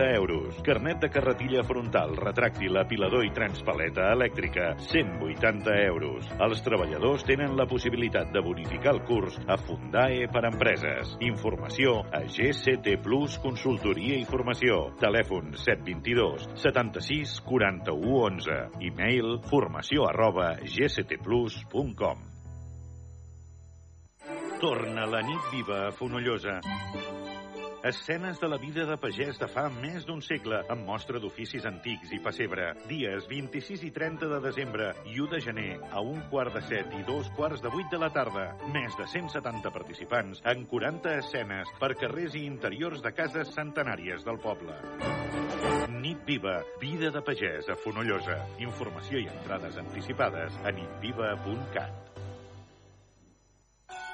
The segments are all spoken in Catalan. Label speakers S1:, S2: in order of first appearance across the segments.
S1: 180 euros. Carnet de carretilla frontal, retràctil, apilador i transpaleta elèctrica, 180 euros. Els treballadors tenen la possibilitat de bonificar el curs a Fundae per empreses. Informació a GCT Plus Consultoria i Formació. Telèfon 722 76 41 11. E-mail formació arroba gctplus.com. Torna la nit viva a Fonollosa. Escenes de la vida de pagès de fa més d'un segle, amb mostra d'oficis antics i pessebre. Dies 26 i 30 de desembre i 1 de gener, a un quart de set i dos quarts de vuit de la tarda. Més de 170 participants en 40 escenes per carrers i interiors de cases centenàries del poble. Nit Viva, vida de pagès a Fonollosa. Informació i entrades anticipades a nitviva.cat.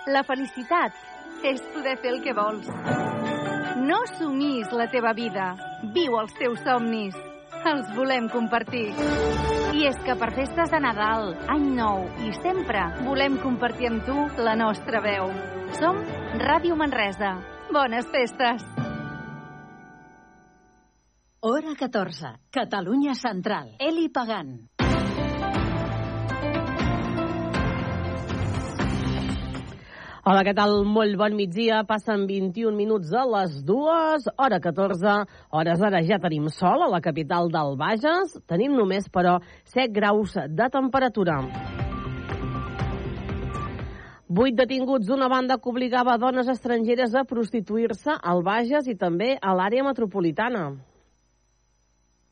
S2: La felicitat és poder fer el que vols. No sumis la teva vida. Viu els teus somnis. Els volem compartir. I és que per festes de Nadal, Any Nou i sempre volem compartir amb tu la nostra veu. Som Ràdio Manresa. Bones festes!
S3: Hora 14. Catalunya Central. Eli Pagant.
S4: Hola, què tal? Molt bon migdia. Passen 21 minuts a les dues, hora 14. Hores ara ja tenim sol a la capital del Bages. Tenim només, però, 7 graus de temperatura. Vuit detinguts d'una banda que obligava dones estrangeres a prostituir-se al Bages i també a l'àrea metropolitana.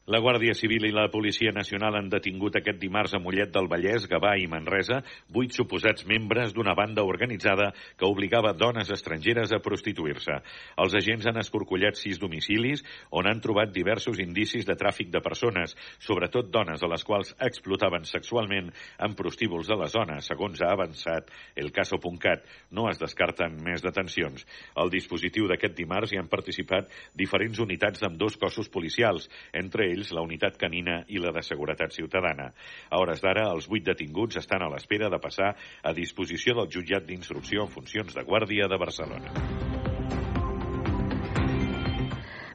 S1: La Guàrdia Civil i la Policia Nacional han detingut aquest dimarts a Mollet del Vallès, Gavà i Manresa vuit suposats membres d'una banda organitzada que obligava dones estrangeres a prostituir-se. Els agents han escorcollat sis domicilis on han trobat diversos indicis de tràfic de persones, sobretot dones a les quals explotaven sexualment en prostíbuls de la zona, segons ha avançat el caso.cat. No es descarten més detencions. Al dispositiu d'aquest dimarts hi han participat diferents unitats d'ambdós cossos policials, entre ells la unitat canina i la de seguretat ciutadana. A hores d'ara, els vuit detinguts estan a l'espera de passar a disposició del jutjat d'instrucció en funcions de guàrdia de Barcelona.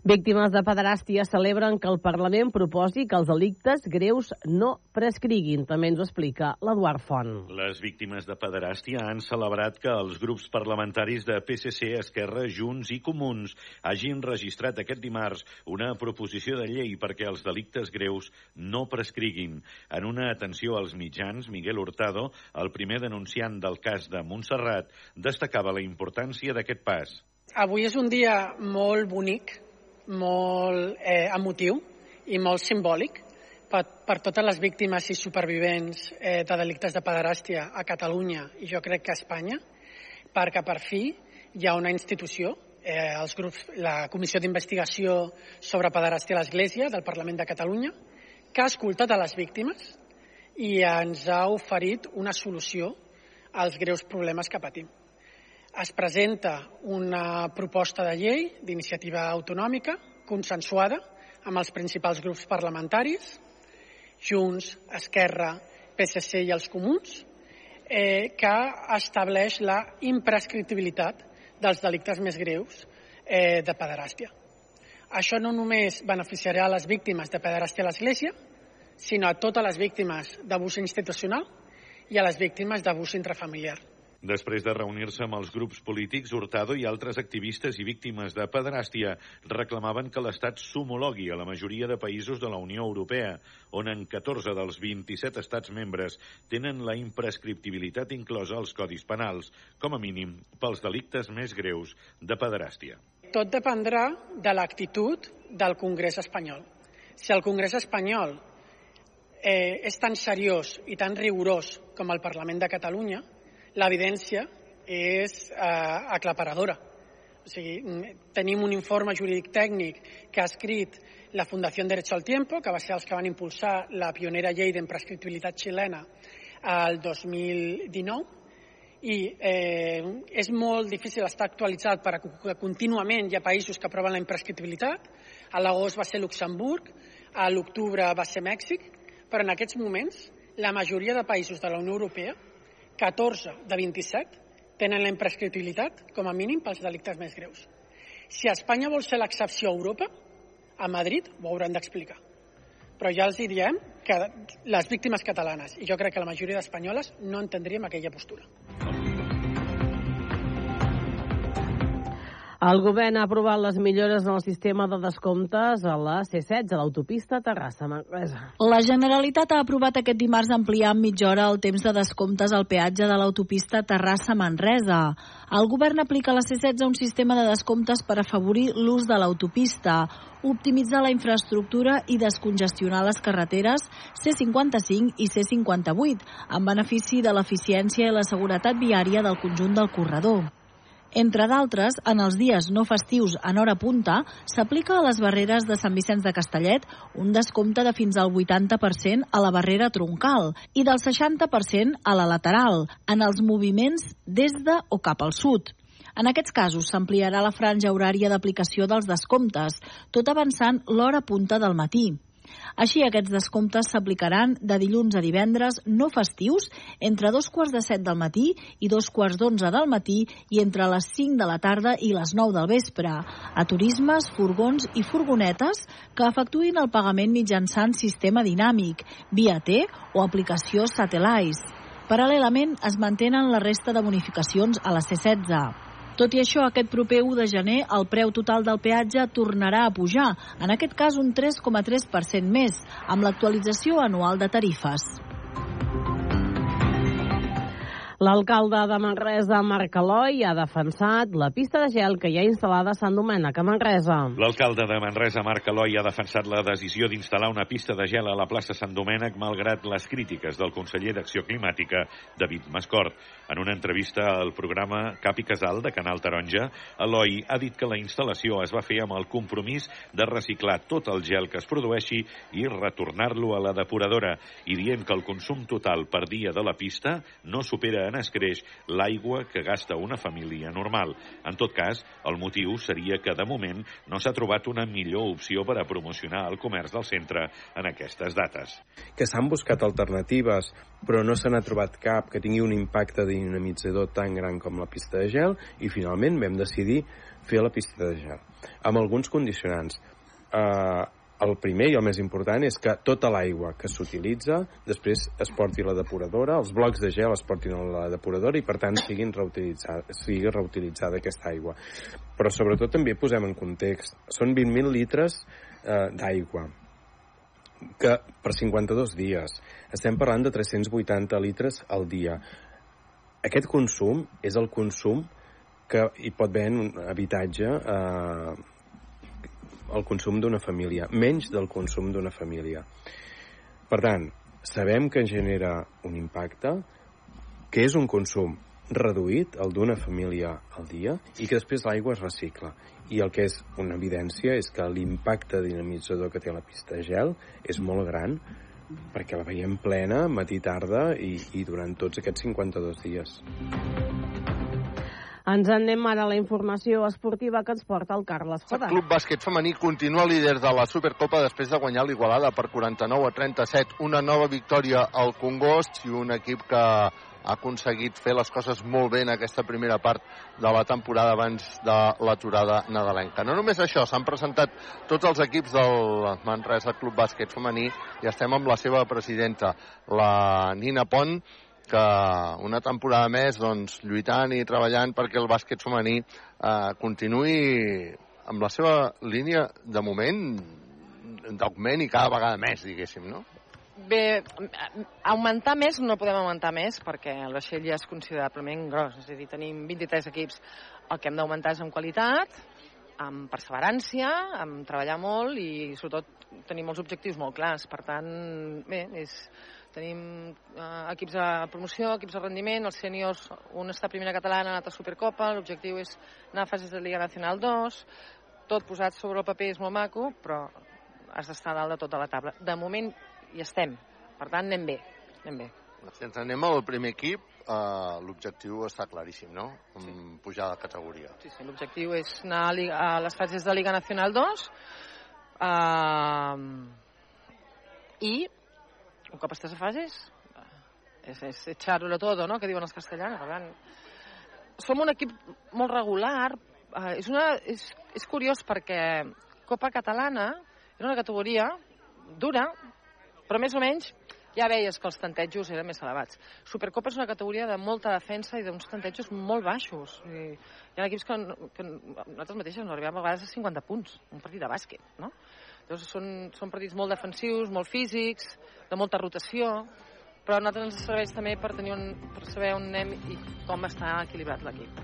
S4: Víctimes de pederàstia celebren que el Parlament proposi que els delictes greus no prescriguin. També ens ho explica l'Eduard Font.
S1: Les víctimes de pederàstia han celebrat que els grups parlamentaris de PSC, Esquerra, Junts i Comuns hagin registrat aquest dimarts una proposició de llei perquè els delictes greus no prescriguin. En una atenció als mitjans, Miguel Hurtado, el primer denunciant del cas de Montserrat, destacava la importància d'aquest pas.
S5: Avui és un dia molt bonic molt eh, emotiu i molt simbòlic per, per totes les víctimes i supervivents eh, de delictes de pederàstia a Catalunya i jo crec que a Espanya, perquè per fi hi ha una institució, eh, els grups, la Comissió d'Investigació sobre Pederàstia a l'Església del Parlament de Catalunya, que ha escoltat a les víctimes i ens ha oferit una solució als greus problemes que patim es presenta una proposta de llei d'iniciativa autonòmica consensuada amb els principals grups parlamentaris, Junts, Esquerra, PSC i els Comuns, eh, que estableix la imprescriptibilitat dels delictes més greus eh, de pederàstia. Això no només beneficiarà a les víctimes de pederàstia a l'Església, sinó a totes les víctimes d'abús institucional i a les víctimes d'abús intrafamiliar.
S1: Després de reunir-se amb els grups polítics, Hurtado i altres activistes i víctimes de pederàstia reclamaven que l'Estat s'homologui a la majoria de països de la Unió Europea, on en 14 dels 27 estats membres tenen la imprescriptibilitat inclosa als codis penals, com a mínim pels delictes més greus de pederàstia.
S5: Tot dependrà de l'actitud del Congrés espanyol. Si el Congrés espanyol eh, és tan seriós i tan rigorós com el Parlament de Catalunya, l'evidència és eh, aclaparadora. O sigui, tenim un informe jurídic tècnic que ha escrit la Fundació Derecho al Tiempo, que va ser els que van impulsar la pionera llei d'imprescriptibilitat xilena al 2019, i eh, és molt difícil estar actualitzat perquè contínuament hi ha països que aproven la imprescriptibilitat. A l'agost va ser Luxemburg, a l'octubre va ser Mèxic, però en aquests moments la majoria de països de la Unió Europea 14 de 27 tenen la imprescriptibilitat com a mínim pels delictes més greus. Si Espanya vol ser l'excepció a Europa, a Madrid ho hauran d'explicar. Però ja els hi diem que les víctimes catalanes, i jo crec que la majoria d'espanyoles, no entendríem aquella postura.
S4: El govern ha aprovat les millores en el sistema de descomptes a la C-16, a l'autopista Terrassa-Manresa.
S6: La Generalitat ha aprovat aquest dimarts ampliar en mitja hora el temps de descomptes al peatge de l'autopista Terrassa-Manresa. El govern aplica a la C-16 un sistema de descomptes per afavorir l'ús de l'autopista, optimitzar la infraestructura i descongestionar les carreteres C55 i C58, en benefici de l'eficiència i la seguretat viària del conjunt del corredor. Entre d'altres, en els dies no festius en hora punta, s'aplica a les barreres de Sant Vicenç de Castellet un descompte de fins al 80% a la barrera troncal i del 60% a la lateral, en els moviments des de o cap al sud. En aquests casos s'ampliarà la franja horària d'aplicació dels descomptes, tot avançant l'hora punta del matí. Així, aquests descomptes s'aplicaran de dilluns a divendres no festius entre dos quarts de set del matí i dos quarts d'onze del matí i entre les 5 de la tarda i les 9 del vespre a turismes, furgons i furgonetes que efectuïn el pagament mitjançant sistema dinàmic, via T o aplicació Satellites. Paral·lelament es mantenen la resta de bonificacions a la C-16. Tot i això, aquest proper 1 de gener el preu total del peatge tornarà a pujar, en aquest cas un 3,3% més, amb l'actualització anual de tarifes.
S4: L'alcalde de Manresa, Marc Aloi, ha defensat la pista de gel que hi ha instal·lada a Sant Domènec, a Manresa.
S1: L'alcalde de Manresa, Marc Aloi, ha defensat la decisió d'instal·lar una pista de gel a la plaça Sant Domènec malgrat les crítiques del conseller d'Acció Climàtica, David Mascort. En una entrevista al programa Cap i Casal de Canal Taronja, Eloi ha dit que la instal·lació es va fer amb el compromís de reciclar tot el gel que es produeixi i retornar-lo a la depuradora i dient que el consum total per dia de la pista no supera en escreix l'aigua que gasta una família normal. En tot cas, el motiu seria que de moment no s'ha trobat una millor opció per a promocionar el comerç del centre en aquestes dates.
S7: Que s'han buscat alternatives, però no se n'ha trobat cap que tingui un impacte dinamitzador tan gran com la pista de gel i finalment vam decidir fer la pista de gel amb alguns condicionants. Uh, el primer i el més important és que tota l'aigua que s'utilitza després es porti a la depuradora, els blocs de gel es portin a la depuradora i per tant siguin reutilitzada, sigui reutilitzada aquesta aigua. Però sobretot també posem en context, són 20.000 litres eh, d'aigua que per 52 dies estem parlant de 380 litres al dia. Aquest consum és el consum que hi pot haver un habitatge eh, el consum d'una família, menys del consum d'una família. Per tant, sabem que genera un impacte, que és un consum reduït, el d'una família al dia, i que després l'aigua es recicla. I el que és una evidència és que l'impacte dinamitzador que té la pista de gel és molt gran, perquè la veiem plena matí tarda i, i durant tots aquests 52 dies.
S4: Ens anem ara a la informació esportiva que ens porta el Carles Joda.
S8: El Club Bàsquet Femení continua líder de la Supercopa després de guanyar l'Igualada per 49 a 37. Una nova victòria al Congost i un equip que ha aconseguit fer les coses molt bé en aquesta primera part de la temporada abans de l'aturada nadalenca. No només això, s'han presentat tots els equips del Manresa Club Bàsquet Femení i estem amb la seva presidenta, la Nina Pont, que una temporada més doncs, lluitant i treballant perquè el bàsquet femení eh, continuï amb la seva línia de moment d'augment i cada vegada més, diguéssim, no?
S9: Bé, augmentar més no podem augmentar més perquè el vaixell ja és considerablement gros, és a dir, tenim 23 equips. El que hem d'augmentar és en qualitat, amb perseverància, amb treballar molt i sobretot tenir molts objectius molt clars. Per tant, bé, és, Tenim eh, equips de promoció, equips de rendiment, els sèniors, un està a primera catalana, l'altre a Supercopa, l'objectiu és anar a fases de Liga Nacional 2, tot posat sobre el paper és molt maco, però has d'estar dalt de tota la taula. De moment hi estem, per tant anem bé, anem bé.
S8: Si ens anem al primer equip, uh, l'objectiu està claríssim, no? Sí. Pujar de categoria.
S9: Sí, sí, l'objectiu és anar a, Liga, a les fases de Liga Nacional 2 uh, i un cop estàs a fases, és, és echarlo todo, no?, que diuen els castellans. Per tant, som un equip molt regular. Eh, és, una, és, és curiós perquè Copa Catalana Era una categoria dura, però més o menys ja veies que els tantejos eren més elevats. Supercopa és una categoria de molta defensa i d'uns tantejos molt baixos. I hi ha equips que, que nosaltres mateixes no arribem a vegades a 50 punts, un partit de bàsquet, no? Llavors són, són partits molt defensius, molt físics, de molta rotació, però a nosaltres ens serveix també per, tenir un, per saber on anem i com està equilibrat l'equip.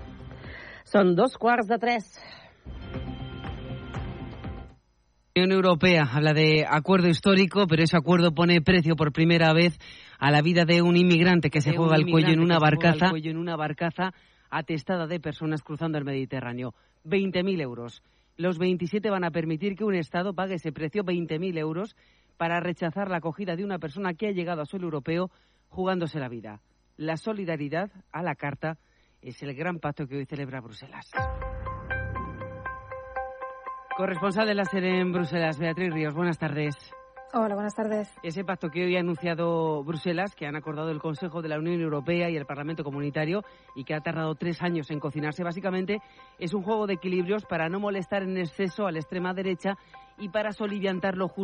S4: Són dos quarts de tres.
S10: La Unión Europea habla de acuerdo histórico, pero ese acuerdo pone precio por primera vez a la vida de un inmigrante que se juega el cuello en una
S11: que se juega el
S10: barcaza,
S11: cuello
S10: en una barcaza atestada de personas cruzando el Mediterráneo. 20.000 euros. Los 27 van a permitir que un Estado pague ese precio, 20.000 euros, para rechazar la acogida de una persona que ha llegado a suelo europeo jugándose la vida. La solidaridad a la carta es el gran pacto que hoy celebra Bruselas. Corresponsal de la serie en Bruselas, Beatriz Ríos, buenas tardes.
S12: Hola, buenas tardes.
S10: Ese pacto que hoy ha anunciado Bruselas, que han acordado el Consejo de la Unión Europea y el Parlamento Comunitario y que ha tardado tres años en cocinarse, básicamente es un juego de equilibrios para no molestar en exceso a la extrema derecha y para soliviantar lo justo